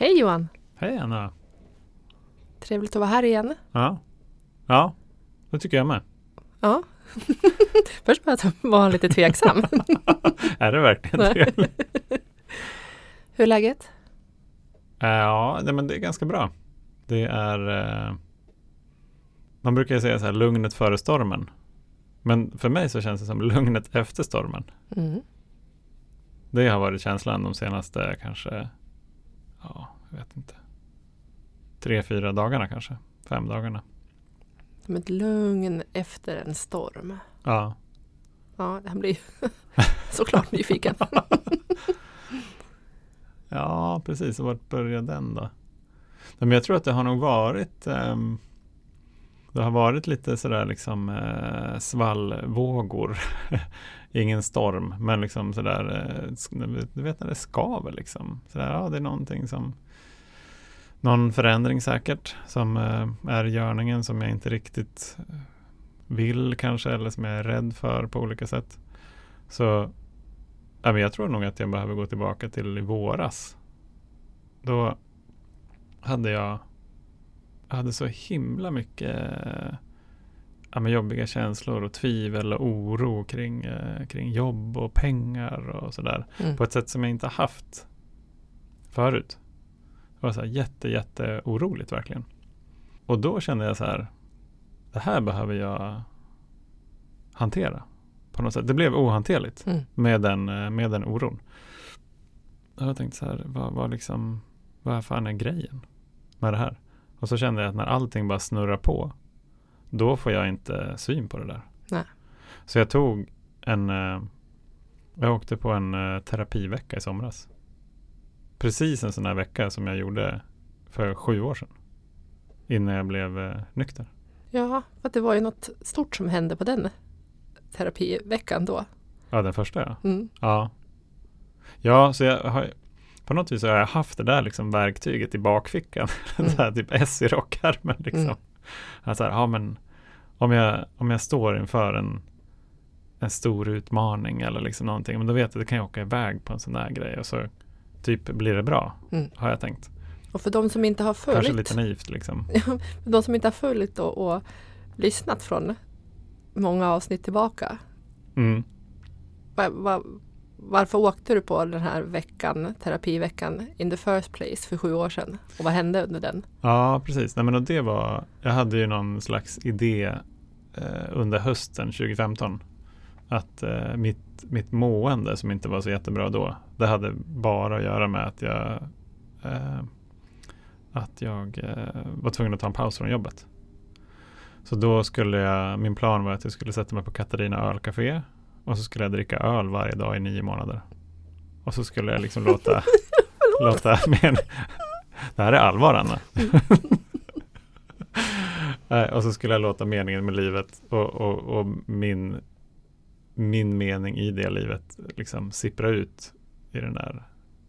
Hej Johan! Hej Anna! Trevligt att vara här igen. Ja, ja det tycker jag med. Ja. Först bara att vara lite tveksam. är det verkligen trevligt? Hur är läget? Uh, ja, nej, men det är ganska bra. Det är uh, Man brukar ju säga så här, lugnet före stormen. Men för mig så känns det som lugnet efter stormen. Mm. Det har varit känslan de senaste kanske, ja, jag vet inte. Tre, fyra dagarna kanske. Fem dagarna. Som ett lugn efter en storm. Ja. Ja, han blir såklart nyfiken. ja, precis. Vart började den då? Men jag tror att det har nog varit um, Det har varit lite sådär liksom uh, svallvågor. Ingen storm, men liksom sådär eh, Du vet när det skaver liksom. Sådär, ja, det är någonting som någon förändring säkert som eh, är görningen som jag inte riktigt vill kanske eller som jag är rädd för på olika sätt. Så ja, men jag tror nog att jag behöver gå tillbaka till i våras. Då hade jag, jag hade så himla mycket ja, men jobbiga känslor och tvivel och oro kring, eh, kring jobb och pengar och sådär. Mm. På ett sätt som jag inte haft förut. Det var så här jätte, jätte oroligt verkligen. Och då kände jag så här, det här behöver jag hantera. På något sätt. Det blev ohanterligt mm. med, den, eh, med den oron. Jag tänkte så här, vad, vad, liksom, vad fan är grejen med det här? Och så kände jag att när allting bara snurrar på, då får jag inte syn på det där. Nej. Så jag tog en, eh, jag åkte på en eh, terapivecka i somras. Precis en sån här vecka som jag gjorde för sju år sedan. Innan jag blev nykter. Ja, för det var ju något stort som hände på den terapiveckan då. Ja, den första ja. Mm. Ja, ja så jag har, på något vis har jag haft det där liksom verktyget i bakfickan. Mm. så här, typ S i rockärmen liksom. Mm. Alltså, ja, men om jag, om jag står inför en, en stor utmaning eller liksom någonting, men då vet jag att det kan jag åka iväg på en sån där grej och så typ blir det bra, mm. har jag tänkt. Och för de som inte har följt Kanske lite naivt liksom. för de som inte har följt och, och lyssnat från många avsnitt tillbaka. Mm. Va, va, varför åkte du på den här veckan, terapiveckan in the first place för sju år sedan? Och vad hände under den? Ja, precis. Nej, men och det var, jag hade ju någon slags idé eh, under hösten 2015 att eh, mitt, mitt mående som inte var så jättebra då, det hade bara att göra med att jag eh, att jag eh, var tvungen att ta en paus från jobbet. Så då skulle jag, min plan var att jag skulle sätta mig på Katarina ölcafé och så skulle jag dricka öl varje dag i nio månader. Och så skulle jag liksom låta, låta men, det här är allvar Anna. och så skulle jag låta meningen med livet och, och, och, min, min mening i det livet liksom sippra ut i den där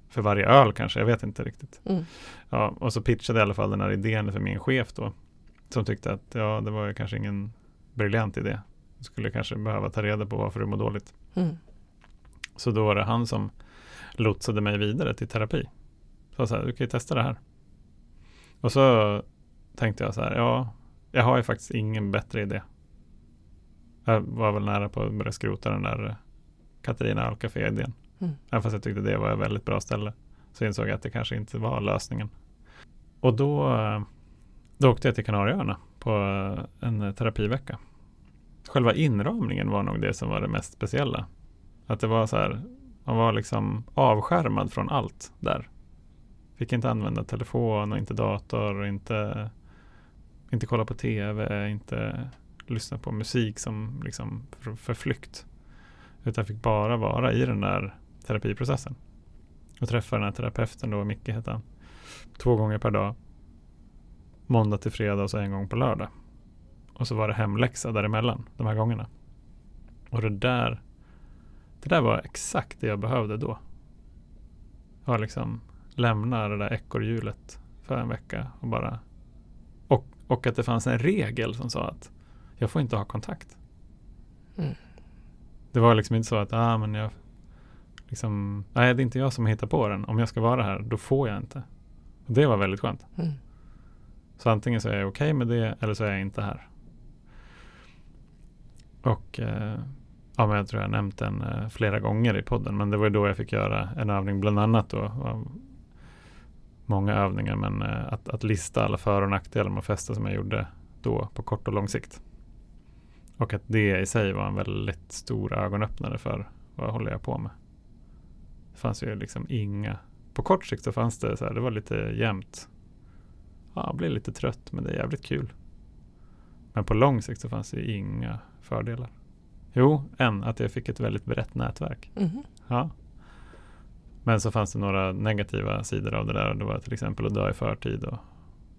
för varje öl kanske, jag vet inte riktigt. Mm. Ja, och så pitchade jag i alla fall den här idén för min chef då. Som tyckte att ja, det var kanske ingen briljant idé. Skulle kanske behöva ta reda på varför du mår dåligt. Mm. Så då var det han som lotsade mig vidare till terapi. Så så här, du kan ju testa det här. Och så tänkte jag så här, ja, jag har ju faktiskt ingen bättre idé. Jag var väl nära på att börja skrota den där Katarina Alcafé-idén. Mm. Även fast jag tyckte det var ett väldigt bra ställe. Så insåg jag att det kanske inte var lösningen. Och då då åkte jag till Kanarieöarna på en terapivecka. Själva inramningen var nog det som var det mest speciella. Att det var så här, man var liksom avskärmad från allt där. Fick inte använda telefon och inte dator och inte, inte kolla på tv, inte lyssna på musik som liksom för, för flykt. Utan fick bara vara i den där terapiprocessen. Och träffa den här terapeuten då, Micke hette han. Två gånger per dag måndag till fredag och så en gång på lördag. Och så var det hemläxa däremellan de här gångerna. Och det där, det där var exakt det jag behövde då. Jag liksom lämna det där ekorrhjulet för en vecka och bara och, och att det fanns en regel som sa att jag får inte ha kontakt. Mm. Det var liksom inte så att ah, men jag liksom, nej det är inte jag som hittar på den. Om jag ska vara här, då får jag inte. Och det var väldigt skönt. Mm. Så antingen så är jag okej med det eller så är jag inte här. Och eh, ja, men jag tror jag nämnt den eh, flera gånger i podden. Men det var ju då jag fick göra en övning bland annat då. Många övningar men eh, att, att lista alla för och nackdelar med att festa som jag gjorde då på kort och lång sikt. Och att det i sig var en väldigt stor ögonöppnare för vad håller jag på med. Det fanns ju liksom inga, på kort sikt så fanns det så här, det var lite jämnt. Ja, jag blir lite trött men det är jävligt kul. Men på lång sikt så fanns det ju inga fördelar. Jo, en, att jag fick ett väldigt brett nätverk. Mhm. Ja. Men så fanns det några negativa sidor av det där. Det var till exempel att dö i förtid och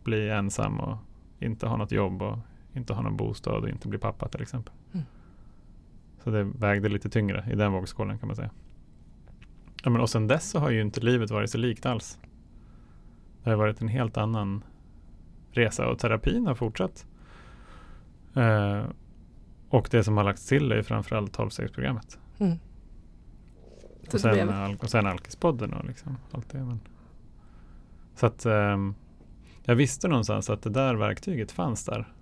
bli ensam och inte ha något jobb och inte ha någon bostad och inte bli pappa till exempel. Mm. Så det vägde lite tyngre i den vågskålen kan man säga. Ja, men och sen dess så har ju inte livet varit så likt alls. Det har varit en helt annan resa och terapin har fortsatt. Eh, och det som har lagts till är ju framförallt 12-stegsprogrammet. Mm. Och sen, al- och sen Alkispodden och liksom allt det. Men. Så att ehm, jag visste någonstans att det där verktyget fanns där.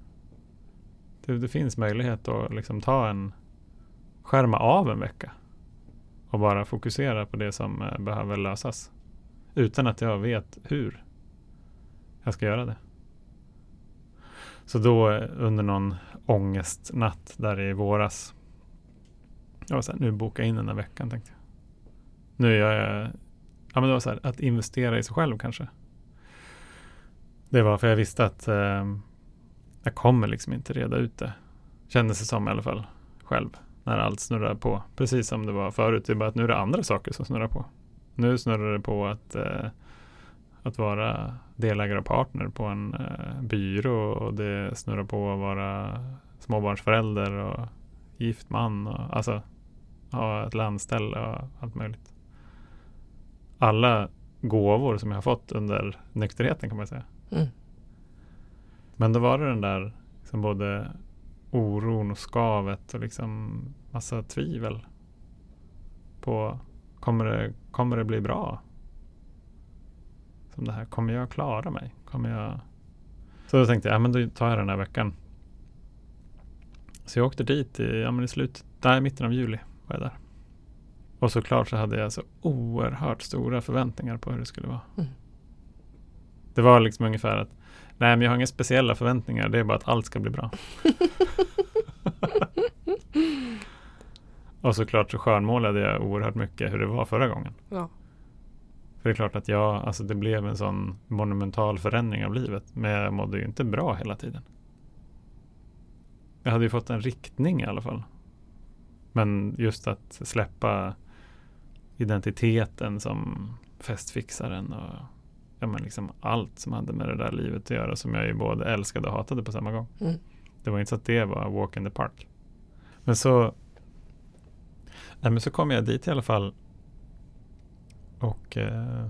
Det, det finns möjlighet att liksom ta en skärma av en vecka och bara fokusera på det som eh, behöver lösas. Utan att jag vet hur jag ska göra det. Så då under någon ångestnatt där i våras. Jag var så här, nu bokar jag in den här veckan tänkte jag. Nu gör jag, ja men det var så här, att investera i sig själv kanske. Det var för jag visste att eh, jag kommer liksom inte reda ut det. Kändes det som i alla fall själv. När allt snurrar på. Precis som det var förut. Det är bara att nu är det andra saker som snurrar på. Nu snurrar det på att, eh, att vara delägare och partner på en eh, byrå. Och det snurrar på att vara småbarnsförälder och gift man. Och, alltså ha ett landställe och allt möjligt. Alla gåvor som jag har fått under nykterheten kan man säga. Mm. Men då var det den där liksom både oron och skavet och liksom massa tvivel på kommer det, kommer det bli bra? Som det här, kommer jag klara mig? Kommer jag... Så då tänkte jag, ja men då tar jag den här veckan. Så jag åkte dit i, ja, men i slutet, nej, mitten av juli var jag där. Och såklart så hade jag så oerhört stora förväntningar på hur det skulle vara. Mm. Det var liksom ungefär att Nej men jag har inga speciella förväntningar. Det är bara att allt ska bli bra. och såklart så skönmålade jag oerhört mycket hur det var förra gången. Ja. För det är klart att jag, alltså det blev en sån monumental förändring av livet. Men jag mådde ju inte bra hela tiden. Jag hade ju fått en riktning i alla fall. Men just att släppa identiteten som festfixaren och ja, men liksom allt som hade med det där livet att göra som jag ju både älskade och hatade på samma gång. Mm. Det var inte så att det var walk in the park. Men så Nej men så kom jag dit i alla fall. Och eh,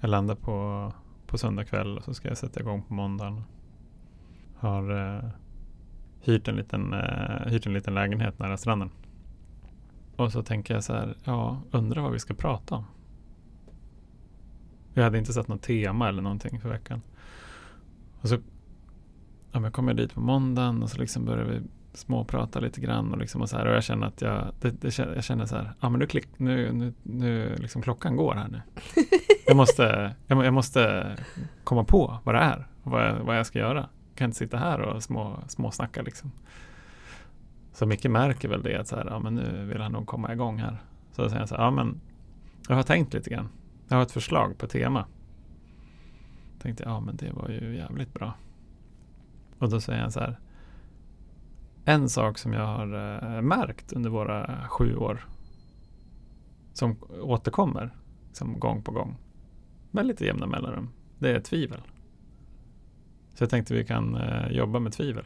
jag landar på, på söndag kväll och så ska jag sätta igång på måndagen. Har eh, hyrt, en liten, eh, hyrt en liten lägenhet nära stranden. Och så tänker jag så här, ja, undrar vad vi ska prata om. Jag hade inte satt något tema eller någonting för veckan. Och så ja, men kommer jag dit på måndagen och så liksom börjar vi småprata lite grann och, liksom och, så här, och jag känner att jag, det, det, jag känner så här, ja men nu, klick, nu, nu, nu liksom klockan går här nu. Jag måste, jag, jag måste komma på vad det är vad jag, vad jag ska göra. Jag kan inte sitta här och små, småsnacka liksom. Så Micke märker väl det att så här, ja men nu vill han nog komma igång här. Så då säger jag så här, ja men jag har tänkt lite grann. Jag har ett förslag på tema. Tänkte, ja men det var ju jävligt bra. Och då säger han så här. En sak som jag har eh, märkt under våra sju år. Som återkommer som gång på gång. Med lite jämna mellanrum. Det är tvivel. Så jag tänkte vi kan eh, jobba med tvivel.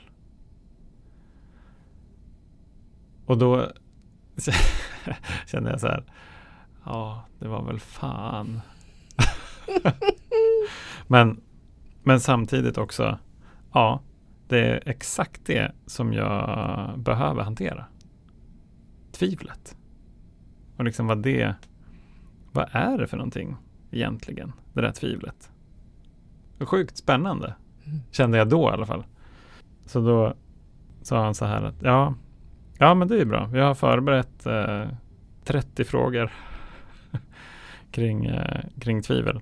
Och då kände jag så här. Ja, det var väl fan. men, men samtidigt också. Ja, det är exakt det som jag behöver hantera. Tvivlet. Och liksom vad det, vad är det för någonting? egentligen? Det där tvivlet. Sjukt spännande. Mm. Kände jag då i alla fall. Så då sa han så här att ja, ja men det är bra. Vi har förberett eh, 30 frågor kring, eh, kring tvivel.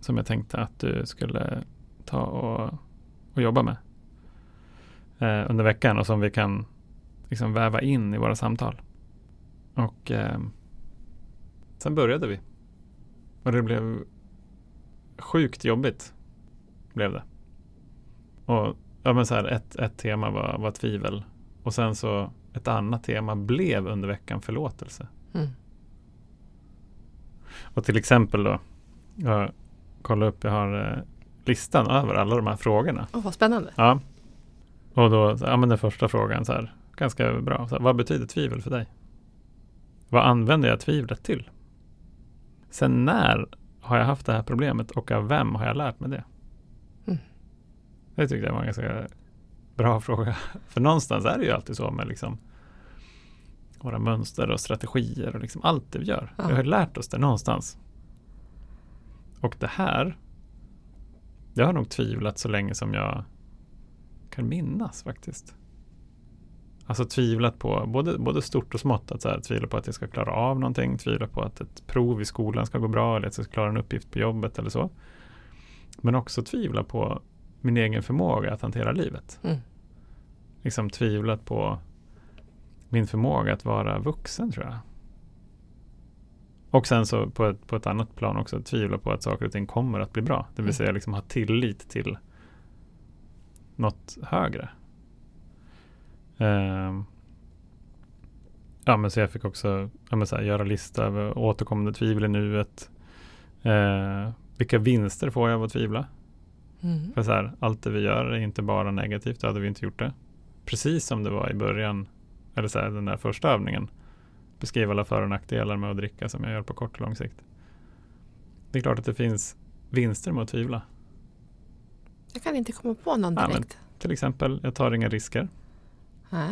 Som jag tänkte att du skulle ta och, och jobba med eh, under veckan och som vi kan liksom väva in i våra samtal. Och eh, sen började vi. Och det blev sjukt jobbigt. Blev det. Och ja, men så här, ett, ett tema var, var tvivel. Och sen så ett annat tema blev under veckan förlåtelse. Mm. Och till exempel då, jag kollar upp, jag har eh, listan över alla de här frågorna. Åh, vad spännande. Ja. Och då, ja men den första frågan så här, ganska bra. Så här, vad betyder tvivel för dig? Vad använder jag tvivlet till? Sen när har jag haft det här problemet och av vem har jag lärt mig det? Mm. Det tyckte jag var en ganska bra fråga. För någonstans är det ju alltid så med liksom våra mönster och strategier och liksom allt det vi gör. Ja. Vi har lärt oss det någonstans. Och det här, jag har nog tvivlat så länge som jag kan minnas faktiskt. Alltså tvivlat på både, både stort och smått. Att så här, tvivla på att jag ska klara av någonting. Tvivla på att ett prov i skolan ska gå bra. Eller att jag ska klara en uppgift på jobbet eller så. Men också tvivla på min egen förmåga att hantera livet. Mm. Liksom tvivlat på min förmåga att vara vuxen tror jag. Och sen så på ett, på ett annat plan också tvivla på att saker och ting kommer att bli bra. Det vill Mm. säga liksom ha tillit till något högre. Ehm. ja men så jag fick också ja, men så här, göra lista över återkommande tvivel i nuet. Eh, vilka vinster får jag av att tvivla? Mm. För så här, allt det vi gör är inte bara negativt, då hade vi inte gjort det. Precis som det var i början, eller så här, den där första övningen. Beskriva alla för och nackdelar med att dricka som jag gör på kort och lång sikt. Det är klart att det finns vinster med att tvivla. Jag kan inte komma på någon Ja, men- direkt. Till exempel, jag tar inga risker. Ah,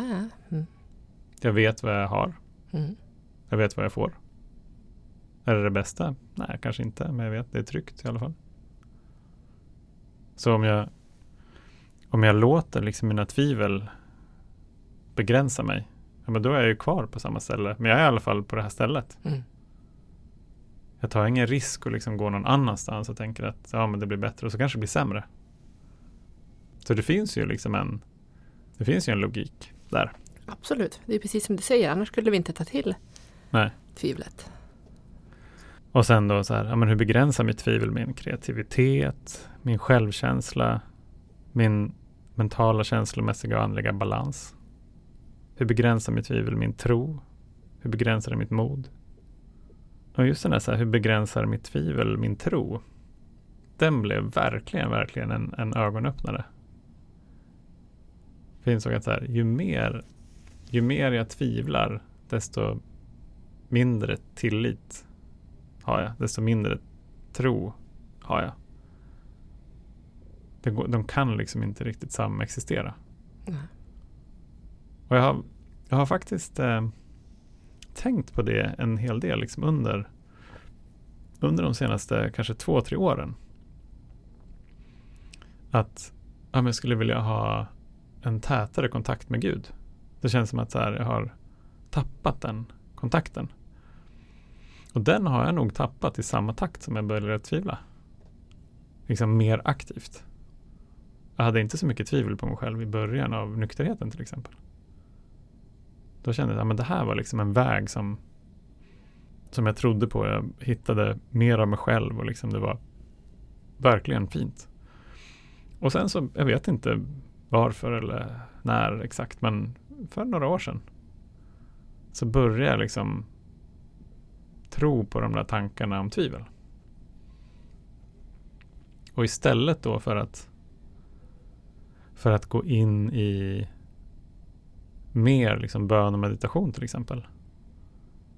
mm. Jag vet vad jag har. Mm. Jag vet vad jag får. Är det det bästa? Nej, kanske inte, men jag vet det är tryggt i alla fall. Så om jag, om jag låter liksom mina tvivel begränsa mig, ja, men då är jag ju kvar på samma ställe. Men jag är i alla fall på det här stället. Mm. Jag tar ingen risk att liksom gå någon annanstans och tänker att ja, men det blir bättre och så kanske det blir sämre. Så det finns ju liksom en, det finns ju en logik där. Absolut, det är precis som du säger. Annars skulle vi inte ta till Nej. tvivlet. Och sen då så här, ja, men hur begränsar mitt tvivel min kreativitet, min självkänsla, min mentala, känslomässiga och andliga balans? Hur begränsar mitt tvivel min tro? Hur begränsar det mitt mod? Och just den där, så här, hur begränsar mitt tvivel min tro? Den blev verkligen, verkligen en, en ögonöppnare. För jag insåg att så här, ju, mer, ju mer jag tvivlar, desto mindre tillit har jag, desto mindre tro har jag. Går, de kan liksom inte riktigt samexistera. Nej. Och jag har, jag har faktiskt eh, tänkt på det en hel del liksom under, under de senaste kanske två, tre åren. Att ja, jag skulle vilja ha en tätare kontakt med Gud. Det känns som att så här, jag har tappat den kontakten. Och den har jag nog tappat i samma takt som jag började tvivla. Liksom mer aktivt. Jag hade inte så mycket tvivel på mig själv i början av nykterheten till exempel. Då kände jag att det här var liksom en väg som, som jag trodde på. Jag hittade mer av mig själv och liksom det var verkligen fint. Och sen så, jag vet inte varför eller när exakt, men för några år sedan så började jag liksom tro på de där tankarna om tvivel. Och istället då för att för att gå in i mer liksom bön och meditation till exempel.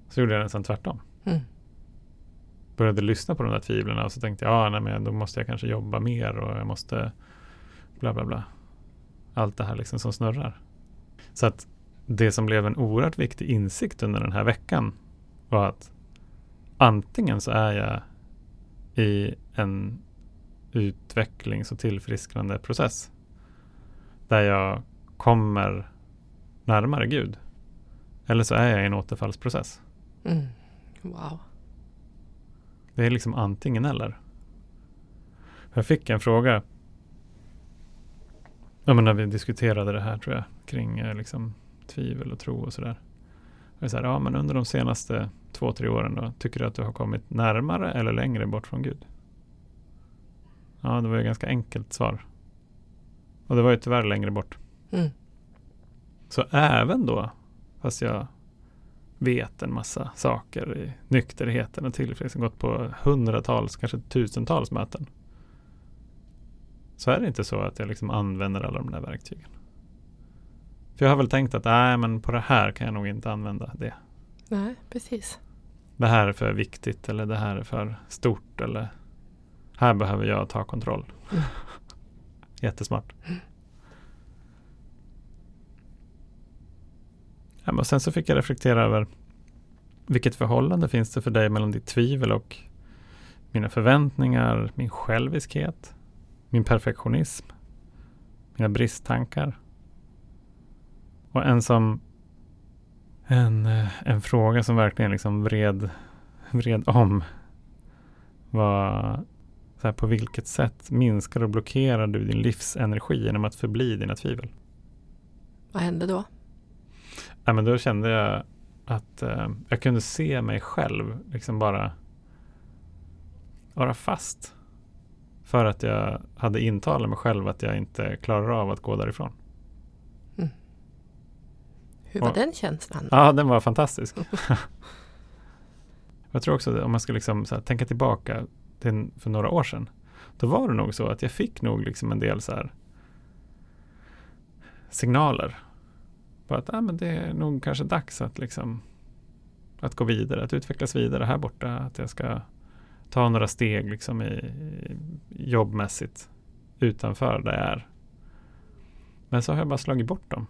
Så gjorde jag nästan tvärtom. Mm. Började lyssna på de där tvivlen och så tänkte jag, ja, nej, men då måste jag kanske jobba mer och jag måste bla bla bla. Allt det här liksom som snurrar. Så att det som blev en oerhört viktig insikt under den här veckan var att antingen så är jag i en utvecklings och tillfrisknande process. Där jag kommer närmare Gud. Eller så är jag i en återfallsprocess. Mm. Wow. Det är liksom antingen eller. Jag fick en fråga ja, men när vi diskuterade det här tror jag kring eh, liksom, tvivel och tro och sådär. Så här, ja, men under de senaste två, tre åren då, tycker du att du har kommit närmare eller längre bort från Gud? Ja, det var ju ganska enkelt svar. Och det var ju tyvärr längre bort. Mm. Så även då, fast jag vet en massa saker i nykterheten och tillfrisknelsen, gått på hundratals, kanske tusentals möten. Så är det inte så att jag liksom använder alla de där verktygen. För jag har väl tänkt att nej, men på det här kan jag nog inte använda det. Nej, precis. Det här är för viktigt eller det här är för stort eller här behöver jag ta kontroll. Mm. Jättesmart. Ja, men sen så fick jag reflektera över vilket förhållande finns det för dig mellan ditt tvivel och mina förväntningar, min själviskhet, min perfektionism, mina bristtankar. Och en som en, eh, en fråga som verkligen liksom vred, vred om var så här, på vilket sätt minskar och blockerar du din livsenergi genom att förbli dina tvivel? Vad hände då? Ja, men då kände jag att eh, jag kunde se mig själv liksom bara vara fast. För att jag hade intalat mig själv att jag inte klarar av att gå därifrån. Hur var Och- den känslan? Ja, den var fantastisk. jag tror också om man ska liksom här, tänka tillbaka till för några år sedan. Då var det nog så att jag fick nog liksom en del så här signaler. På att ah, men det är nog kanske dags att liksom att gå vidare, att utvecklas vidare här borta. Att jag ska ta några steg liksom i, i jobbmässigt utanför där jag är. Men så har jag bara slagit bort dem.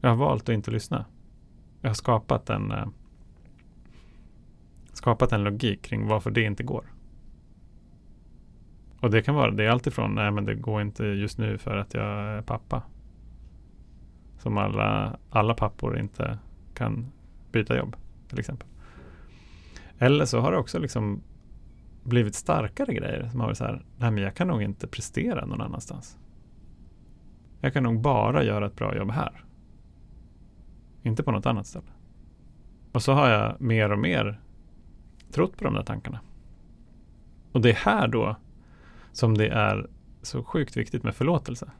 Jag har valt att inte lyssna. Jag har skapat en eh, skapat en logik kring varför det inte går. Och det kan vara, det är alltifrån, nej men det går inte just nu för att jag är pappa. Som alla, alla pappor inte kan byta jobb till exempel. Eller så har det också liksom blivit starkare grejer som har varit så här, nej men jag kan nog inte prestera någon annanstans. Jag kan nog bara göra ett bra jobb här. Inte på något annat ställe. Och så har jag mer och mer trott på de där tankarna. Och det är här då som det är så sjukt viktigt med förlåtelse.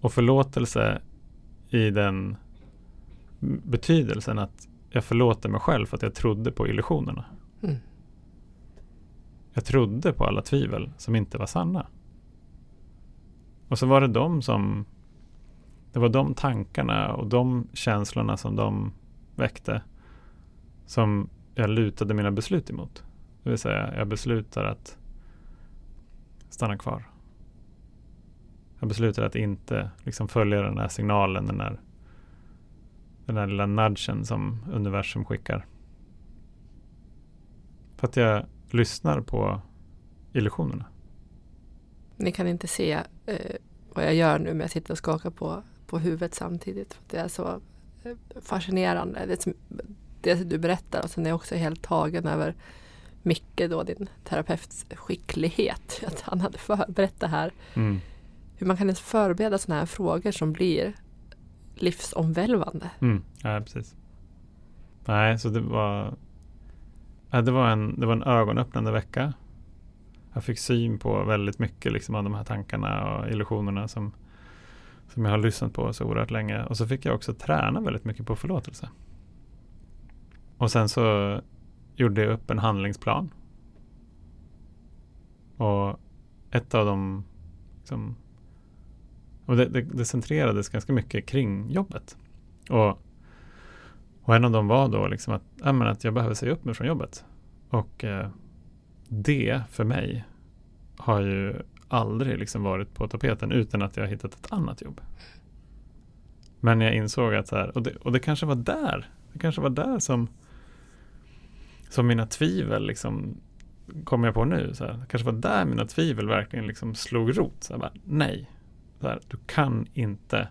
Och förlåtelse i den betydelsen att jag förlåter mig själv för att jag trodde på illusionerna. Mm. Jag trodde på alla tvivel som inte var sanna. Och så var det de som det var de tankarna och de känslorna som de väckte som jag lutade mina beslut emot. Det vill säga, jag beslutar att stanna kvar. Jag beslutar att inte liksom följa den här signalen, den där, den där lilla nudgen som universum skickar. För att jag lyssnar på illusionerna. Ni kan inte se eh, vad jag gör nu men jag sitter och skakar på, på huvudet samtidigt. För Det är så eh, fascinerande. Det, som, det du berättar och sen är jag också helt tagen över Micke då, din terapeuts skicklighet. Att han hade förberett det här. Mm. Hur man kan ens förbereda sådana här frågor som blir livsomvälvande. Mm. Ja, precis. Nej, så det var, ja, det var, en, det var en ögonöppnande vecka. Jag fick syn på väldigt mycket liksom, av de här tankarna och illusionerna som, som jag har lyssnat på så oerhört länge. Och så fick jag också träna väldigt mycket på förlåtelse. Och sen så gjorde jag upp en handlingsplan. Och ett av de liksom, och det, det, det centrerades ganska mycket kring jobbet. Och, och en av dem var då liksom att, äh, men att jag behöver säga upp mig från jobbet. Och eh, det för mig har ju aldrig liksom varit på tapeten utan att jag har hittat ett annat jobb. Men jag insåg att så här, och det, och det kanske var där, det kanske var där som, som mina tvivel liksom kom jag på nu, så här, det kanske var där mina tvivel verkligen liksom slog rot. Så här, bara, nej, här, du kan inte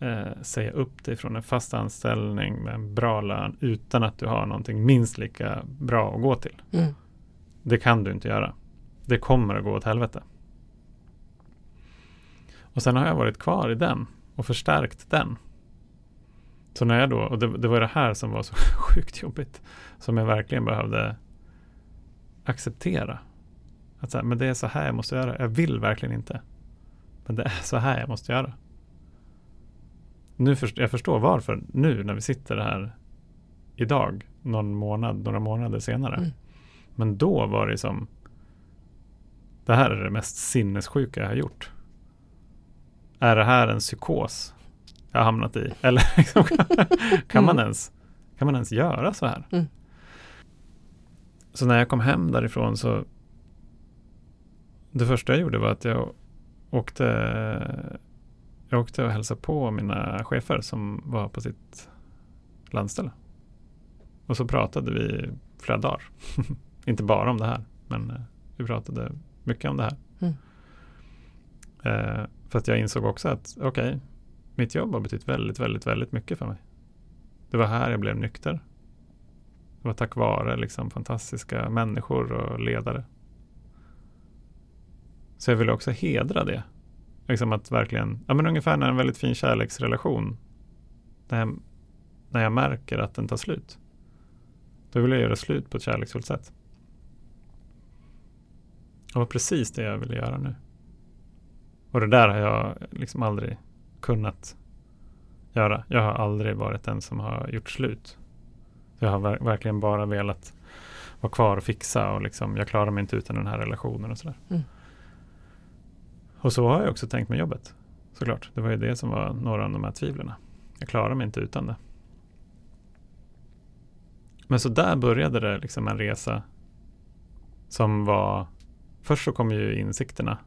eh, säga upp dig från en fast anställning med en bra lön utan att du har någonting minst lika bra att gå till. Mm. Det kan du inte göra. Det kommer att gå åt helvete. Och sen har jag varit kvar i den och förstärkt den. Så när jag då, och det, det var det här som var så sjukt jobbigt, som jag verkligen behövde acceptera. Att så här, men det är så här jag måste göra. Jag vill verkligen inte. Men det är så här jag måste göra. Nu först, jag förstår varför nu när vi sitter här idag, någon månad, några månader senare. Mm. Men då var det som det här är det mest sinnessjuka jag har gjort. Är det här en psykos jag har hamnat i? Eller liksom, kan, man Mm. ens, kan man ens göra så här? Mm. Så när jag kom hem därifrån så det första jag gjorde var att jag åkte jag åkte och hälsade på mina chefer som var på sitt landställe. Och så pratade vi flera dagar. Inte bara om det här, men eh, vi pratade mycket om det här. Mm. Eh, för att jag insåg också att okej, mitt jobb har betytt väldigt, väldigt, väldigt mycket för mig. Det var här jag blev nykter. Det var tack vare liksom fantastiska människor och ledare. Så jag vill också hedra det. Liksom att verkligen, ja men ungefär när en väldigt fin kärleksrelation, när jag, när jag märker att den tar slut. Då vill jag göra slut på ett kärleksfullt sätt. Det var precis det jag ville göra nu. Och det där har jag liksom aldrig kunnat göra. Jag har aldrig varit den som har gjort slut. Jag har ver- verkligen bara velat vara kvar och fixa och liksom, jag klarar mig inte utan den här relationen och sådär. Mm. Och så har jag också tänkt med jobbet. Såklart. Det var ju det som var några av de här tvivlen. Jag klarar mig inte utan det. Men så där började det liksom en resa som var Först så kommer ju insikterna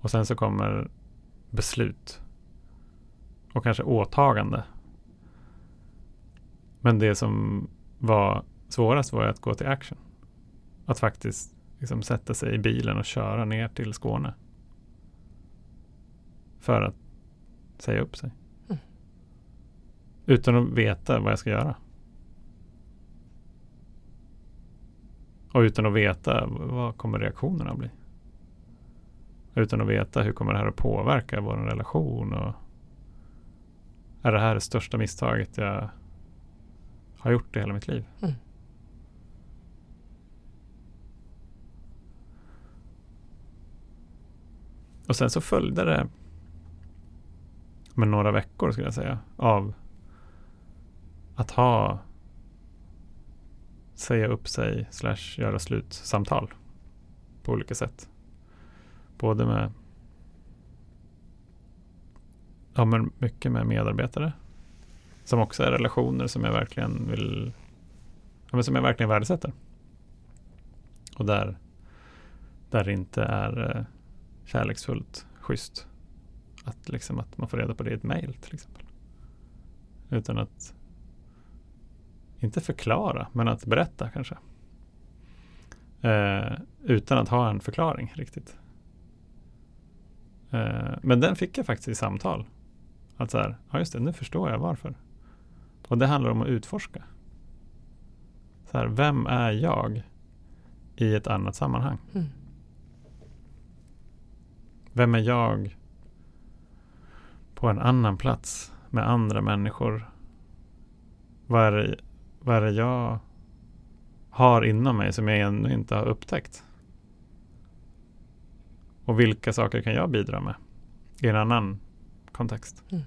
och sen så kommer beslut och kanske åtagande. Men det som var svårast var ju att gå till action. Att faktiskt liksom sätta sig i bilen och köra ner till Skåne. För att säga upp sig. Mm. Utan att veta vad jag ska göra. Och utan att veta vad kommer reaktionerna bli. Utan att veta hur kommer det här att påverka vår relation och är det här det största misstaget jag har gjort i hela mitt liv? Mm. Och sen så följde det men några veckor skulle jag säga av att ha säga upp sig slash göra slut samtal på olika sätt. Både med ja, men mycket med medarbetare som också är relationer som jag verkligen vill ja, men som jag verkligen värdesätter. Och där där det inte är eh, kärleksfullt, schysst att, liksom, att man får reda på det i ett mejl till exempel. Utan att inte förklara, men att berätta kanske. Eh, utan att ha en förklaring riktigt. Eh, men den fick jag faktiskt i samtal. Att så här, ja just det, nu förstår jag varför. Och det handlar om att utforska. Så här, vem är jag i ett annat sammanhang? Mm. Vem är jag på en annan plats med andra människor? Vad är det, vad är det jag har inom mig som jag ännu inte har upptäckt? Och vilka saker kan jag bidra med i en annan kontext? Mm.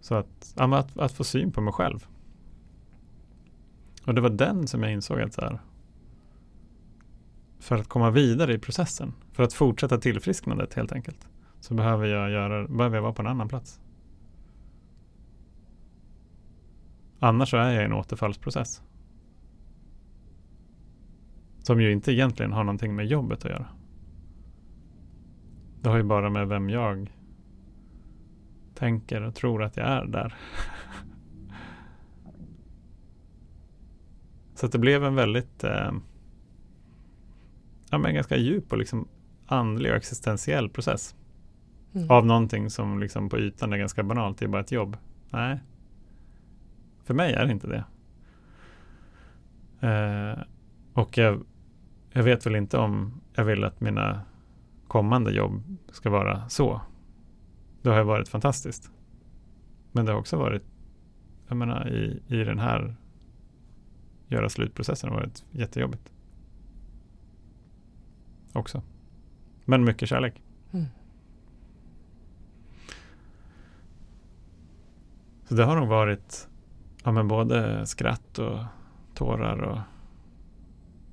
Så att, att, att få syn på mig själv. Och det var den som jag insåg att så här, för att komma vidare i processen, för att fortsätta tillfrisknandet helt enkelt, så behöver jag, göra, behöver jag vara på en annan plats. Annars så är jag i en återfallsprocess. Som ju inte egentligen har någonting med jobbet att göra. Det har ju bara med vem jag tänker och tror att jag är där. så att det blev en väldigt eh, ja, men ganska djup och liksom andlig och existentiell process. Mm. Av någonting som liksom på ytan är ganska banalt, det är bara ett jobb. Nej, för mig är det inte det. Eh, och jag, jag vet väl inte om jag vill att mina kommande jobb ska vara så. Det har ju varit fantastiskt. Men det har också varit, jag menar i, i den här göra slutprocessen har varit jättejobbigt. Också. Men mycket kärlek. Så det har nog varit ja, men både skratt och tårar och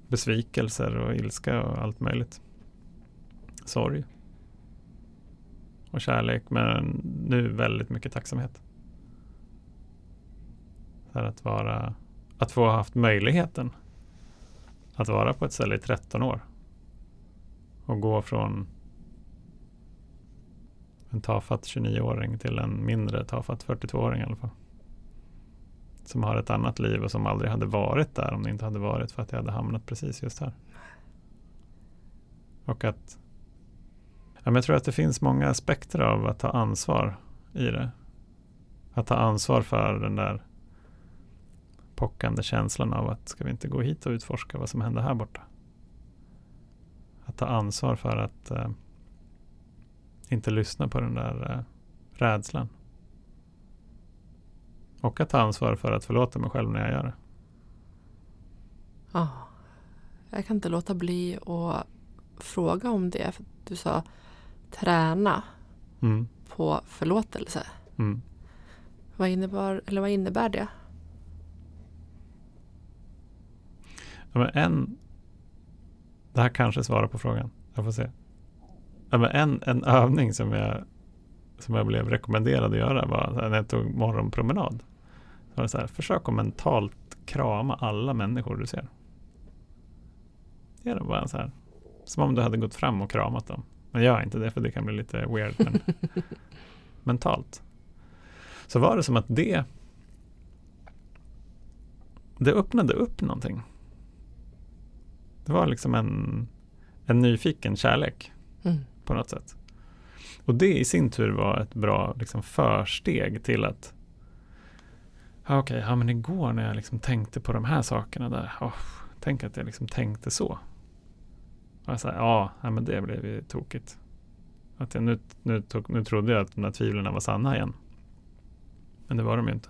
besvikelser och ilska och allt möjligt. Sorg. Och kärlek men nu väldigt mycket tacksamhet. För att vara att få ha haft möjligheten att vara på ett ställe i 13 år. Och gå från en tafatt 29-åring till en mindre tafatt 42-åring i alla fall. Som har ett annat liv och som aldrig hade varit där om det inte hade varit för att jag hade hamnat precis just här. Och att ja, men jag tror att det finns många aspekter av att ta ansvar i det. Att ta ansvar för den där pockande känslan av att ska vi inte gå hit och utforska vad som händer här borta. Att ta ansvar för att eh, inte lyssna på den där eh, rädslan. Och att ta ansvar för att förlåta mig själv när jag gör det. Ja. Jag kan inte låta bli att fråga om det. För du sa träna Mm. på förlåtelse. Mm. Vad innebär, eller vad innebär det? Ja, men en, det här kanske svarar på frågan. Jag får se. En, en övning som jag, som jag blev rekommenderad att göra var när jag tog morgonpromenad. Så var det så här, försök att mentalt krama alla människor du ser. Det är bara så här, som om du hade gått fram och kramat dem. Men gör inte det för det kan bli lite weird. Men mentalt. Så var det som att det det öppnade upp någonting. Det var liksom en, en nyfiken kärlek Mm på något sätt. Och det i sin tur var ett bra liksom, försteg till att ja, okej, ja, men igår när jag liksom tänkte på de här sakerna där, oh, tänk att jag liksom tänkte så. Och jag sa, ja, ja, men det blev ju tokigt. Att jag nu, nu, tog, nu trodde jag att de där tvivlen var sanna igen. Men det var de ju inte.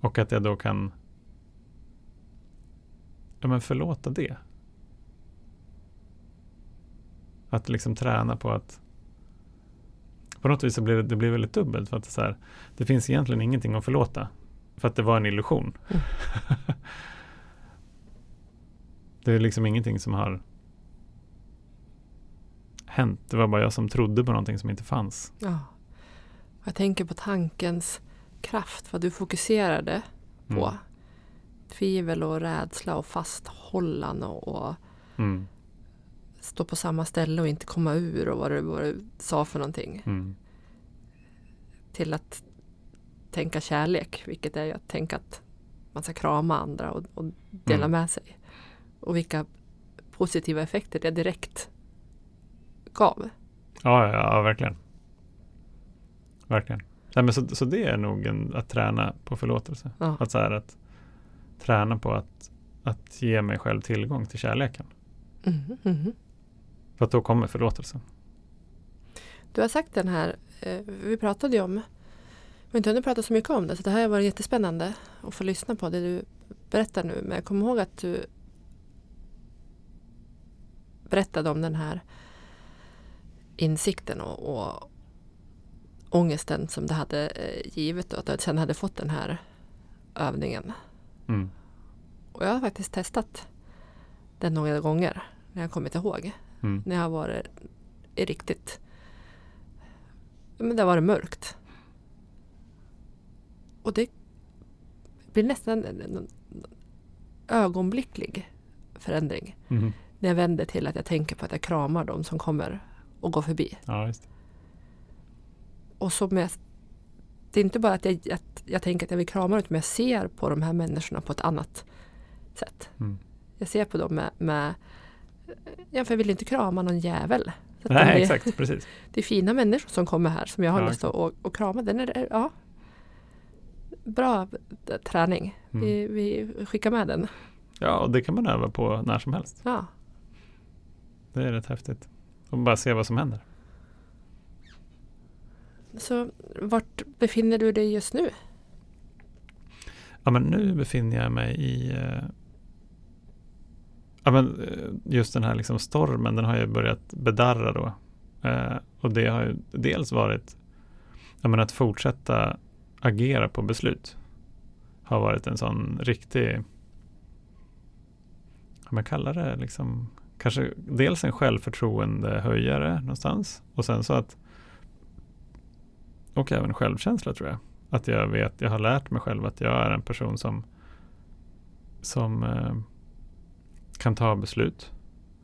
Och att jag då kan ja, men förlåta det. Att liksom träna på att på något vis så blir det, det blir väldigt dubbelt. För att det, så här, det finns egentligen ingenting att förlåta. För att det var en illusion. Mm. det är liksom ingenting som har hänt. Det var bara jag som trodde på någonting som inte fanns. Ja. Jag tänker på tankens kraft. Vad du fokuserade på. Mm. Tvivel och rädsla och fasthållande och, och Mm. Stå på samma ställe och inte komma ur och vad du, vad du sa för någonting. Mm. Till att tänka kärlek, vilket är ju att tänka att man ska krama andra och, och dela Mm. med sig. Och vilka positiva effekter det direkt gav. Ja, ja, verkligen. Verkligen. Nej, men så, så det är nog en, att träna på förlåtelse. Ja. Att, så här, att träna på att, att ge mig själv tillgång till kärleken. Mhm, mhm. För att då kommer förlåtelsen. Du har sagt den här, eh, vi pratade ju om, vi har inte hunnit prata så mycket om det, så det här har varit jättespännande att få lyssna på det du berättar nu. Men jag kommer ihåg att du berättade om den här insikten och, och ångesten som det hade eh, givit och att du sen hade fått den här övningen. Mm. Och jag har faktiskt testat den några gånger när jag kommit ihåg. Mm. När jag har varit i riktigt... Men det har varit mörkt. Och det blir nästan en, ögonblicklig förändring. Mhm. När jag vänder till att jag tänker på att jag kramar dem som kommer och går förbi. Ja. Och som jag, det är inte bara att jag, att jag tänker att jag vill krama utan jag ser på de här människorna på ett annat sätt. Mm. Jag ser på dem med, med Ja, för jag vill inte krama någon jävel. Nej, det, exakt, precis. det är fina människor som kommer här som jag har Ja, lust att och, och krama. Den är, ja, bra eh, träning. Mm. Vi, vi skickar med den. Ja, och det kan man öva på när som helst. Ja. Det är rätt häftigt. Och bara se vad som händer. Så vart befinner du dig just nu? Ja, men nu befinner jag mig i eh, Ja, men eh, just den här liksom stormen, den har ju börjat bedarra då. Eh, och det har ju dels varit ja, men att fortsätta agera på beslut. Har varit en sån riktig, vad man kallar det, liksom, kanske dels en självförtroendehöjare någonstans. Och sen så att, och även självkänsla tror jag. Att jag vet, jag har lärt mig själv att jag är en person som, som eh, kan ta beslut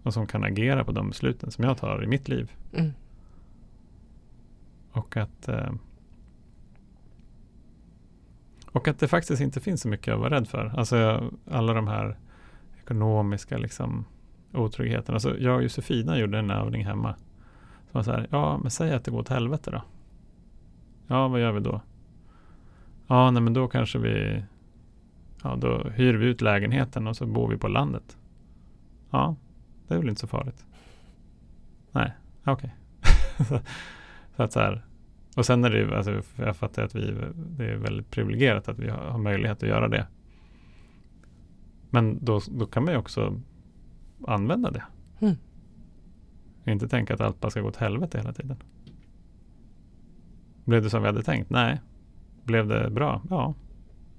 och som kan agera på de besluten som jag tar i mitt liv. Mm. Och att eh, och att det faktiskt inte finns så mycket att vara rädd för. Alltså alla de här ekonomiska liksom, otryggheterna. Alltså jag och Josefina gjorde en övning hemma. Som var så här, ja men säg att det går åt helvete då. Ja, vad gör vi då? Ja, nej men då kanske vi Ja, då hyr vi ut lägenheten och så bor vi på landet. Ja, det är väl inte så farligt. Nej, okej. Okay. så att så här. Och sen är det ju, alltså, jag fattar att vi, det är väldigt privilegierat att vi har, har möjlighet att göra det. Men då, då kan man ju också använda det. Mm. Inte tänka att allt bara ska gå åt helvete hela tiden. Blev det som vi hade tänkt? Nej. Blev det bra? Ja.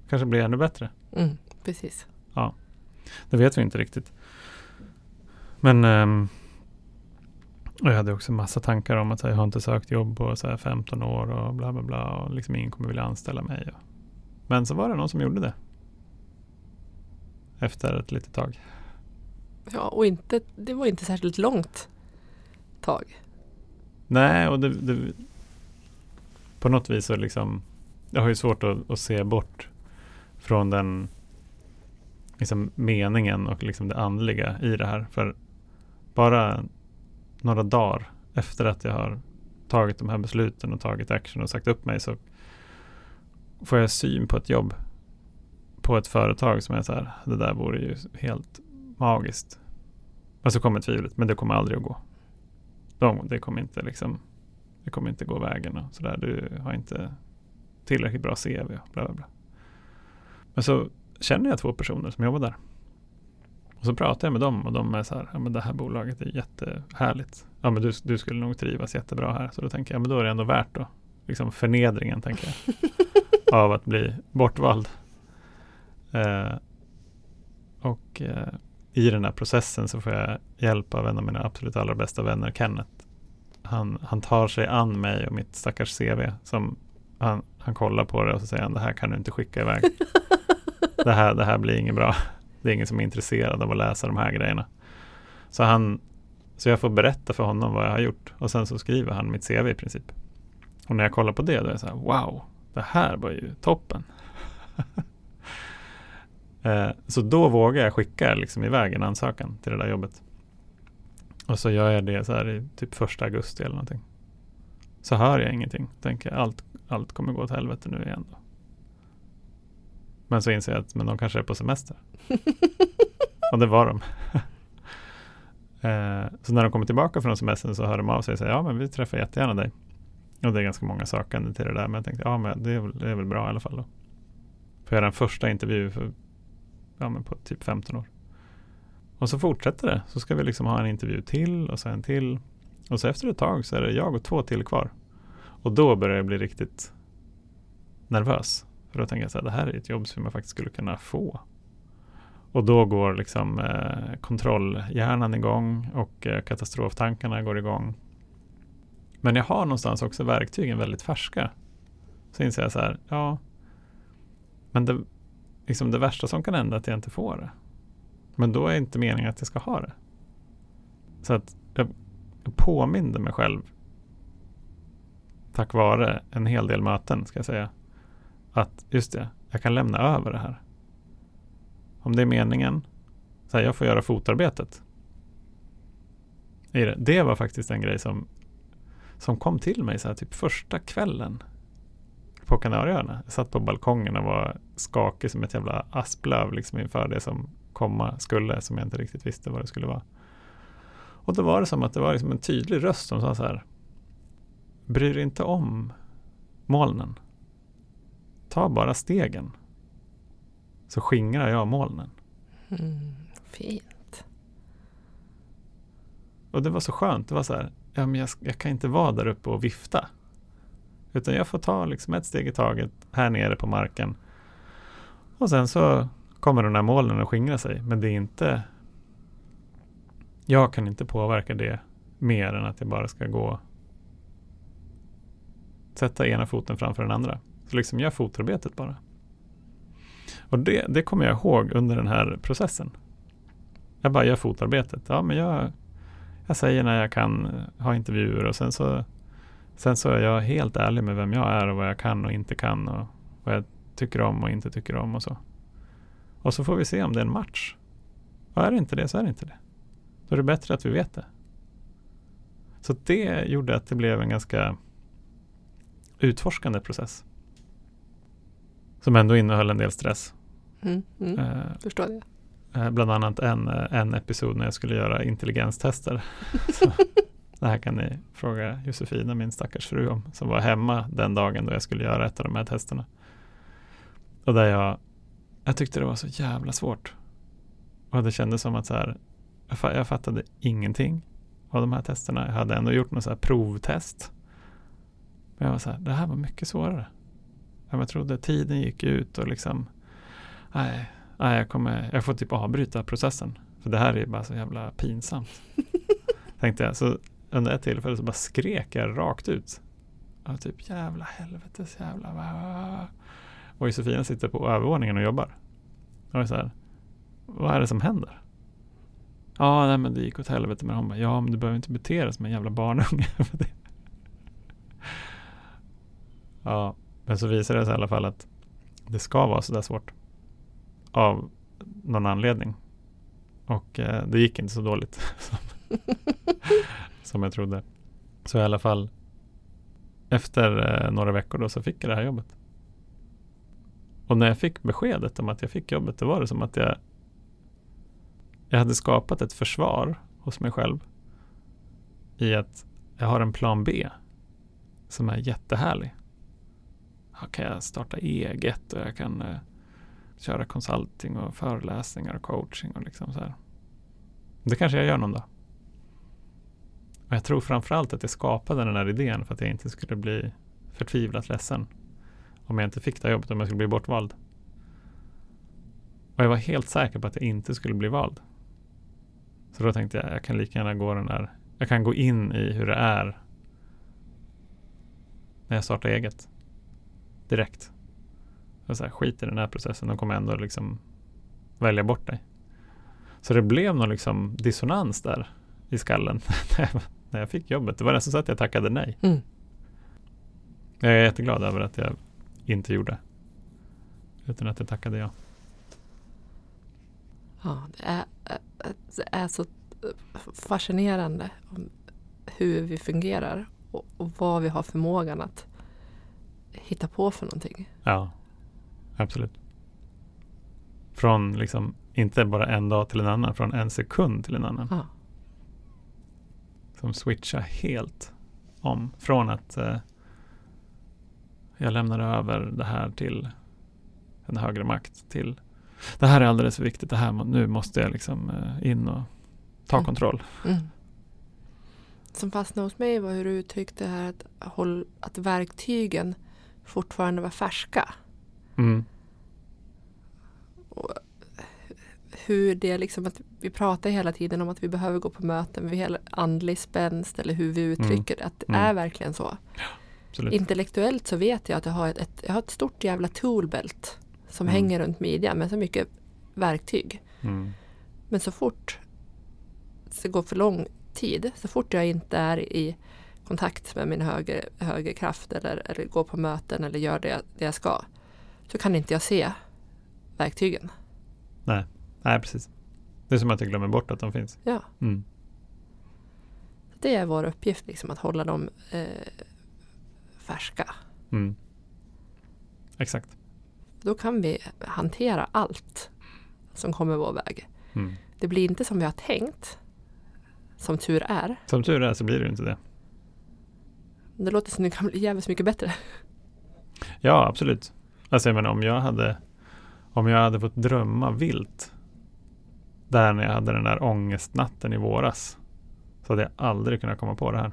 Kanske blir ännu bättre. Mm, precis. Ja. Det vet vi inte riktigt. Men um, jag hade också massa tankar om att här, jag har inte sökt jobb på så här, 15 år och bla bla bla och liksom ingen kommer vilja anställa mig. Och, men så var det någon som gjorde det. Efter ett litet tag. Ja, och inte, det var inte särskilt långt tag. Nej, och det, det, på något vis så liksom, jag har ju svårt att, att se bort från den liksom meningen och liksom det andliga i det här. För bara några dagar efter att jag har tagit de här besluten och tagit action och sagt upp mig så får jag syn på ett jobb på ett företag som är så här, det där vore ju helt magiskt. Och så kommer tvivlet, men det kommer aldrig att gå. De, det kommer inte liksom, det kommer inte gå vägen och sådär. Du har inte tillräckligt bra CV och bla bla bla. Men så känner jag två personer som jobbar där. Och så pratar jag med dem och de är så här, ja men det här bolaget är jättehärligt. Ja men du, du skulle nog trivas jättebra här. Så då tänker jag, ja men då är det ändå värt då. Liksom förnedringen tänker jag. av att bli bortvald. Eh, och eh, i den här processen så får jag hjälp av en av mina absolut allra bästa vänner, Kenneth. Han, han tar sig an mig och mitt stackars CV. Som han, han kollar på det och så säger han, det här kan du inte skicka iväg. det, här, det här blir inget bra. Det är ingen som är intresserad av att läsa de här grejerna. Så, han, så jag får berätta för honom vad jag har gjort. Och sen så skriver han mitt CV i princip. Och när jag kollar på det då är jag så här, wow, det här var ju toppen. eh, så då vågar jag skicka liksom iväg en ansökan till det där jobbet. Och så gör jag det så här i typ första augusti eller någonting. Så hör jag ingenting. Tänker allt, allt kommer gå åt helvete nu igen. Då. Men så inser jag att men de kanske är på semester. och det var de. eh, så när de kommer tillbaka från semestern så hör de av sig och säger ja men vi träffar jättegärna dig. Och det är ganska många sökande till det där men jag tänkte ja men det är väl, det är väl bra i alla fall då. För jag är den första intervju för, ja, men på typ 15 år. Och så fortsätter det. Så ska vi liksom ha en intervju till och så en till. Och så efter ett tag så är det jag och två till kvar. Och då börjar jag bli riktigt nervös. För då tänker jag så här, det här är ett jobb som jag faktiskt skulle kunna få. Och då går liksom eh, kontrollhjärnan igång och eh, katastroftankarna går igång. Men jag har någonstans också verktygen väldigt färska. Så inser jag så här, ja, men det, liksom det värsta som kan hända är att jag inte får det. Men då är inte meningen att jag ska ha det. Så att jag, jag påminde mig själv tack vare en hel del möten ska jag säga att just det, jag kan lämna över det här. Om det är meningen, så här, jag får göra fotarbetet. det. Var faktiskt en grej som, som kom till mig så här, typ första kvällen på Kanarieöarna. Jag satt på balkongen och var skakig som ett jävla asplöv liksom inför det som komma skulle som jag inte riktigt visste vad det skulle vara. Och då var det som att det var liksom en tydlig röst som sa så här. bryr dig inte om molnen. Ta bara stegen. Så skingrar jag molnen. Mm, fint. Och det var så skönt. Det var så här. Ja, men jag, jag kan inte vara där uppe och vifta. Utan jag får ta liksom ett steg i taget här nere på marken. Och sen så kommer de här molnen att skingra sig. Men det är inte jag kan inte påverka det mer än att jag bara ska gå sätta ena foten framför den andra. Så liksom gör fotarbetet bara. Och det, det kommer jag ihåg under den här processen. Jag bara gör fotarbetet. Ja, men jag, jag säger när jag kan eh, ha intervjuer och sen så, sen så är jag helt ärlig med vem jag är och vad jag kan och inte kan och vad jag tycker om och inte tycker om och så. Och så får vi se om det är en match. Och är det inte det så är det inte det. Då är det bättre att vi vet det. Så det gjorde att det blev en ganska utforskande process. Som ändå innehöll en del stress. Mm, mm, eh, förstår det. Eh, bland annat en, eh, en episod när jag skulle göra intelligenstester. Så, det här kan ni fråga Josefina, min stackars fru om, som var hemma den dagen då jag skulle göra ett av de här testerna. Och där jag, jag tyckte det var så jävla svårt. Och det kändes som att så här, jag fattade ingenting av de här testerna. Jag hade ändå gjort något så här provtest. Men jag var så här, det här var mycket svårare. Jag trodde tiden gick ut och liksom, nej, nej jag, kommer, jag får typ avbryta processen. För det här är bara så jävla pinsamt. Tänkte jag. Så under ett tillfälle så bara skrek jag rakt ut. Och typ jävla helvetes jävla. Och Josefina sitter på övervåningen och jobbar. Och så här, vad är det som händer? Ja, nej, men det gick åt helvete. Men hon bara, ja, men du behöver inte bete dig som en jävla barnunge. ja, men så visade det sig i alla fall att det ska vara sådär svårt. Av någon anledning. Och eh, det gick inte så dåligt som, som jag trodde. Så i alla fall efter eh, några veckor då så fick jag det här jobbet. Och när jag fick beskedet om att jag fick jobbet, då var det som att jag jag hade skapat ett försvar hos mig själv i att jag har en plan B som är jättehärlig. Kan jag starta eget och jag kan eh, köra consulting och föreläsningar och coaching och liksom så här. Det kanske jag gör någon dag. Och jag tror framförallt att jag skapade den här idén för att jag inte skulle bli förtvivlat ledsen om jag inte fick det här jobbet, om jag skulle bli bortvald. Och jag var helt säker på att jag inte skulle bli vald. Så då tänkte jag, jag kan lika gärna gå den där, jag kan gå in i hur det är när jag startar eget. Direkt. Så, så här, skit i den här processen, de kommer ändå liksom välja bort dig. Så det blev någon liksom dissonans där i skallen när jag fick jobbet. Det var nästan så att jag tackade nej. Mm. Jag är jätteglad över att jag inte gjorde. Utan att jag tackade ja. Ja, det är, det är så fascinerande hur vi fungerar och, och vad vi har förmågan att hitta på för någonting. Ja, absolut. Från liksom, inte bara en dag till en annan, från en sekund till en annan. Ja. Som switchar helt om. Från att eh, jag lämnar över det här till en högre makt till det här är alldeles för viktigt, det här, nu måste jag liksom eh, in och ta mm. kontroll. Mm. Som fastnade hos mig var hur du uttryckte här att, håll, att verktygen fortfarande var färska. Mm. Och hur det liksom att vi pratar hela tiden om att vi behöver gå på möten med andlig spänst eller hur vi uttrycker det. Mm. Att det mm. är verkligen så. Ja, Intellektuellt så vet jag att jag har ett, ett, jag har ett stort jävla toolbelt som mm. hänger runt midjan med så mycket verktyg. Mm. Men så fort det går för lång tid, så fort jag inte är i kontakt med min högre, högre kraft eller, eller går på möten eller gör det, det jag ska, så kan inte jag se verktygen. Nej, Nej precis. Det är som att jag glömmer bort att de finns. Ja. Mm. det är vår uppgift, liksom, att hålla dem eh, färska. Mm. Exakt. Då kan vi hantera allt som kommer vår väg. Mm. Det blir inte som vi har tänkt, som tur är. Som tur är så blir det inte det. Det låter som det kan bli jävligt mycket bättre. Ja, absolut. Alltså jag menar om jag hade om jag hade fått drömma vilt där när jag hade den där ångestnatten i våras så hade jag aldrig kunnat komma på det här.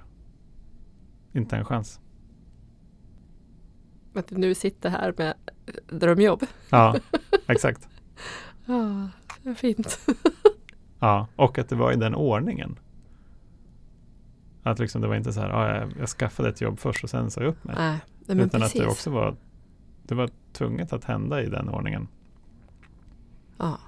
Inte en chans. Att du nu sitter här med drömjobb. Ja, exakt. Ja, fint. Ja, och att det var i den ordningen. Att liksom det var inte så här, ah, jag, jag skaffade ett jobb först och sen sa jag upp mig. Nej, men Utan precis. att det också var, det var tvunget att hända i den ordningen. Ja.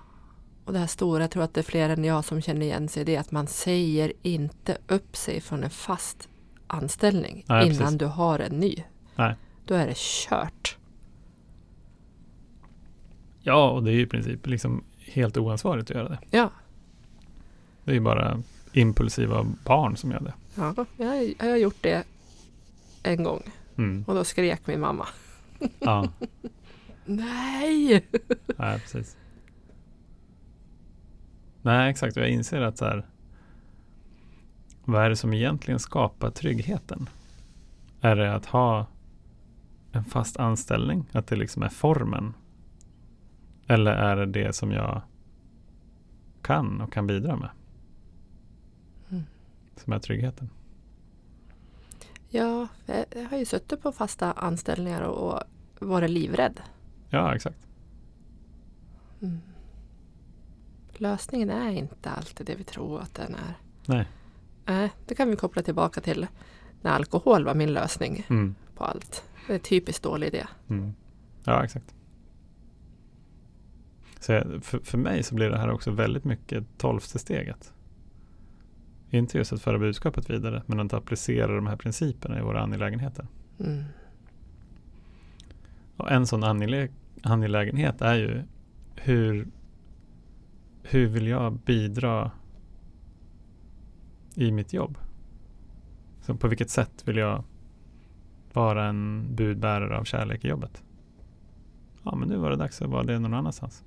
Och det här stora, jag tror att det är fler än jag som känner igen sig i det, att man säger inte upp sig från en fast anställning Nej, innan precis. du har en ny. Nej. Då är det kört. Ja, och det är ju i princip liksom helt oansvarigt att göra det. Ja, Det är ju bara impulsiva barn som gör det. Ja jag, jag har gjort det en gång Mm. och då skrek min mamma. Ja, Nej! nej, precis. Nej, exakt. Jag inser att så här, vad är det som egentligen skapar tryggheten? Är det att ha en fast anställning? Att det liksom är formen? Eller är det det som jag kan och kan bidra med? Som är tryggheten? Ja, jag har ju suttit på fasta anställningar och varit livrädd. Ja, exakt. Mm. Lösningen är inte alltid det vi tror att den är. Nej. Nej, det kan vi koppla tillbaka till när alkohol var min lösning Mm. på allt. Det är en typiskt dålig idé. Mm. Ja, exakt. Så för, för mig så blir det här också väldigt mycket tolfte steget. Inte just att föra budskapet vidare, men att applicera de här principerna i våra angelägenheter. Mm. Och en sån angelä- angelägenhet är ju hur, hur vill jag bidra i mitt jobb? Så på vilket sätt vill jag vara en budbärare av kärlek i jobbet? Ja, men nu var det dags att vara det någon annanstans.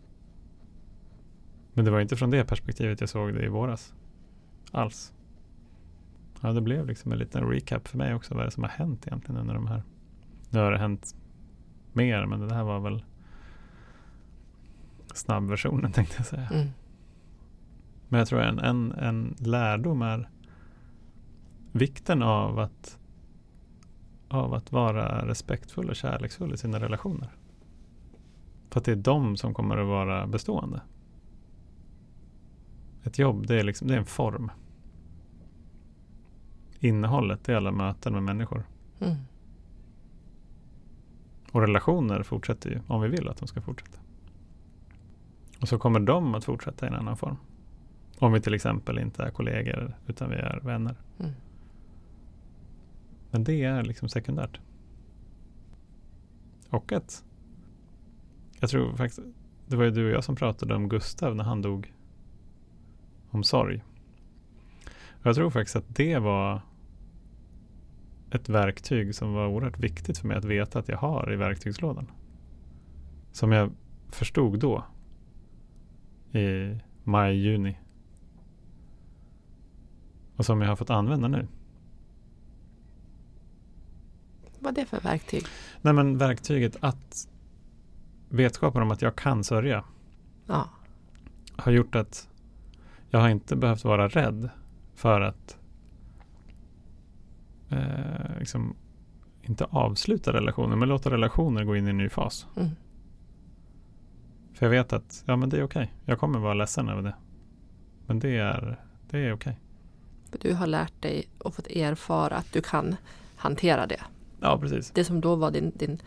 Men det var inte från det perspektivet jag såg det i våras. Alls. Ja, det blev liksom en liten recap för mig också. Vad är det som har hänt egentligen under de här? Nu har det hänt mer, men det här var väl snabbversionen tänkte jag säga. Mm. Men jag tror en, en, en lärdom är vikten av att, av att vara respektfull och kärleksfull i sina relationer. För att det är de som kommer att vara bestående. Ett jobb, det är, liksom, det är en form. Innehållet är alla möten med människor. Mm. Och relationer fortsätter ju om vi vill att de ska fortsätta. Och så kommer de att fortsätta i en annan form. Om vi till exempel inte är kollegor utan vi är vänner. Mm. Men det är liksom sekundärt. Och att jag tror faktiskt det var ju du och jag som pratade om Gustav när han dog. Om sorg. Jag tror faktiskt att det var ett verktyg som var oerhört viktigt för mig att veta att jag har i verktygslådan. Som jag förstod då. I maj, juni. Och som jag har fått använda nu. Vad är det för verktyg? Nej men verktyget att vetskapen om att jag kan sörja Ja. har gjort att jag har inte behövt vara rädd för att eh, liksom inte avsluta relationer men låta relationer gå in i en ny fas. Mm. För jag vet att ja, men det är okej. Jag kommer vara ledsen över det. Men det är, det är okej. För Du har lärt dig och fått erfara att du kan hantera det. Ja, precis. Det som då var din, din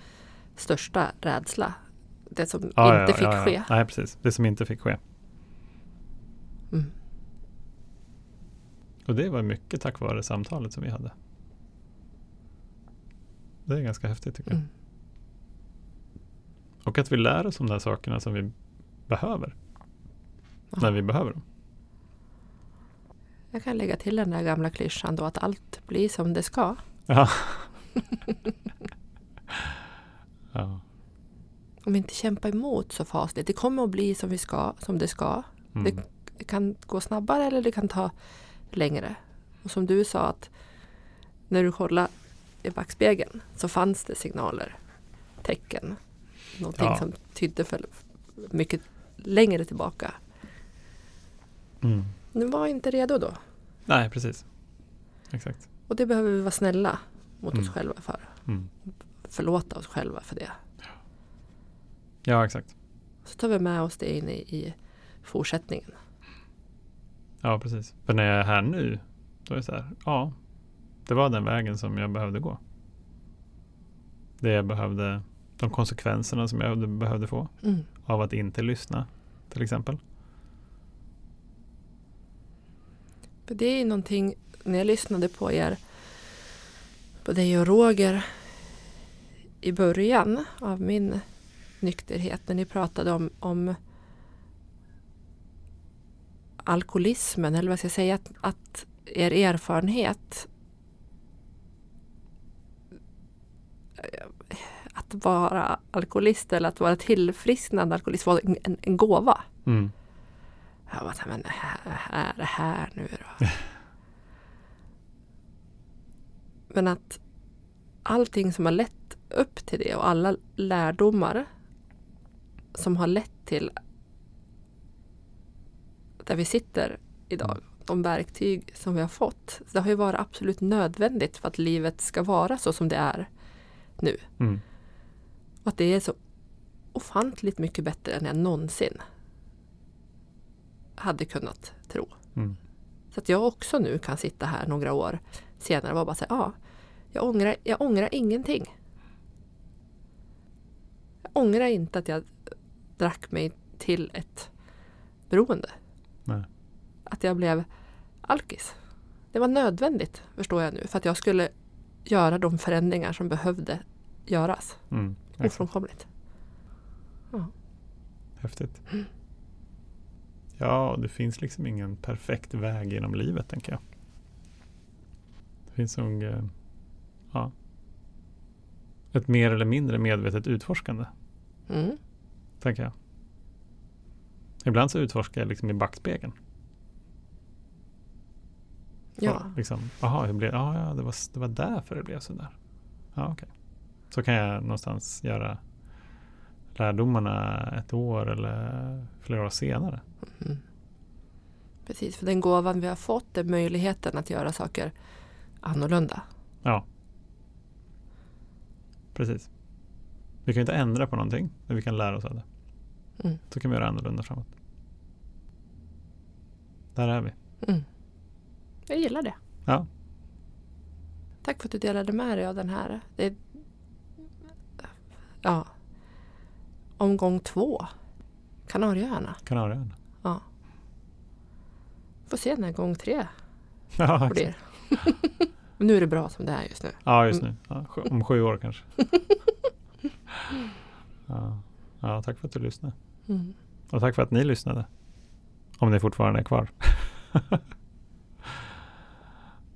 största rädsla. Det som Ja, inte ja, fick ja. ske. Nej, precis. Det som inte fick ske. Mm. Och det var mycket tack vare samtalet som vi hade. Det är ganska häftigt tycker jag. Mm. Och att vi lär oss om de här sakerna som vi behöver. Ja. När vi behöver dem. Jag kan lägga till den där gamla klyschan då att allt blir som det ska. Ja. ja. Om vi inte kämpar emot så fasligt. Det kommer att bli som vi ska, som det ska. Mm. Det kan gå snabbare eller det kan ta längre. Och som du sa att när du kollade i backspegeln så fanns det signaler, tecken. Någonting Ja. som tydde för mycket längre tillbaka. Mm. Nu var inte redo då. Nej, precis. Exakt. Och det behöver vi vara snälla mot Mm. oss själva för. Mm. Förlåta oss själva för det. Ja, exakt. Så tar vi med oss det in i, i fortsättningen. Ja, precis. För när jag är här nu, då är det så här, ja, det var den vägen som jag behövde gå. Det jag behövde, de konsekvenserna som jag behövde- få Mm. av att inte lyssna, till exempel. För det är någonting, när jag lyssnade på er, på dig och Roger i början av min nykterhet, när ni pratade om, om alkoholismen, eller vad ska jag säga, att, att er erfarenhet att vara alkoholist eller att vara tillfrisknande alkoholist var en, en, gåva. Mm. Jag bara, men är det här nu då? men att allting som har lett upp till det och alla lärdomar som har lett till där vi sitter idag, de verktyg som vi har fått, det har ju varit absolut nödvändigt för att livet ska vara så som det är nu. Mm. Och att det är så ofantligt mycket bättre än jag någonsin hade kunnat tro. Mm. Så att jag också nu kan sitta här några år senare och bara säga ja, jag ångrar, jag ångrar ingenting. Jag ångrar inte att jag drack mig till ett beroende. Nej. Att jag blev alkis. Det var nödvändigt, förstår jag nu, för att jag skulle göra de förändringar som behövde göras. Mm. Ofrånkomligt. Häftigt. Ja, det finns liksom ingen perfekt väg genom livet, tänker jag. Det finns nog eh, ja, ett mer eller mindre medvetet utforskande, Mm. tänker jag. Ibland så utforskar jag liksom i backspegeln. Ja. Och Liksom, hur blev, ah, ja, det, var, det var därför det blev så där. Ja, okej. Så kan jag någonstans göra lärdomarna ett år eller flera år senare. Mm. Precis, för den gåvan vi har fått är möjligheten att göra saker annorlunda. Ja. Precis. Vi kan inte ändra på någonting, men vi kan lära oss av det. Mm. Så kan vi göra annorlunda framåt. Där är vi. Mm. Jag gillar det. Ja, Tack för att du delade med dig av den här. Det är, ja. Omgång två. Kanarieöarna. Kanarieöarna. Ja. Får se när gång tre Ja, blir. Nu är det bra som det är just nu. ja, just nu. Ja, om sju år kanske. Ja. ja, tack för att du lyssnade. Mm. Och tack för att ni lyssnade. Om ni fortfarande är kvar.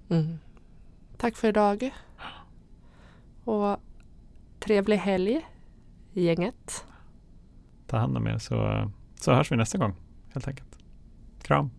Mm. Tack för idag. Och trevlig helg, gänget. Ta hand om er så, så hörs vi nästa gång helt enkelt. Kram.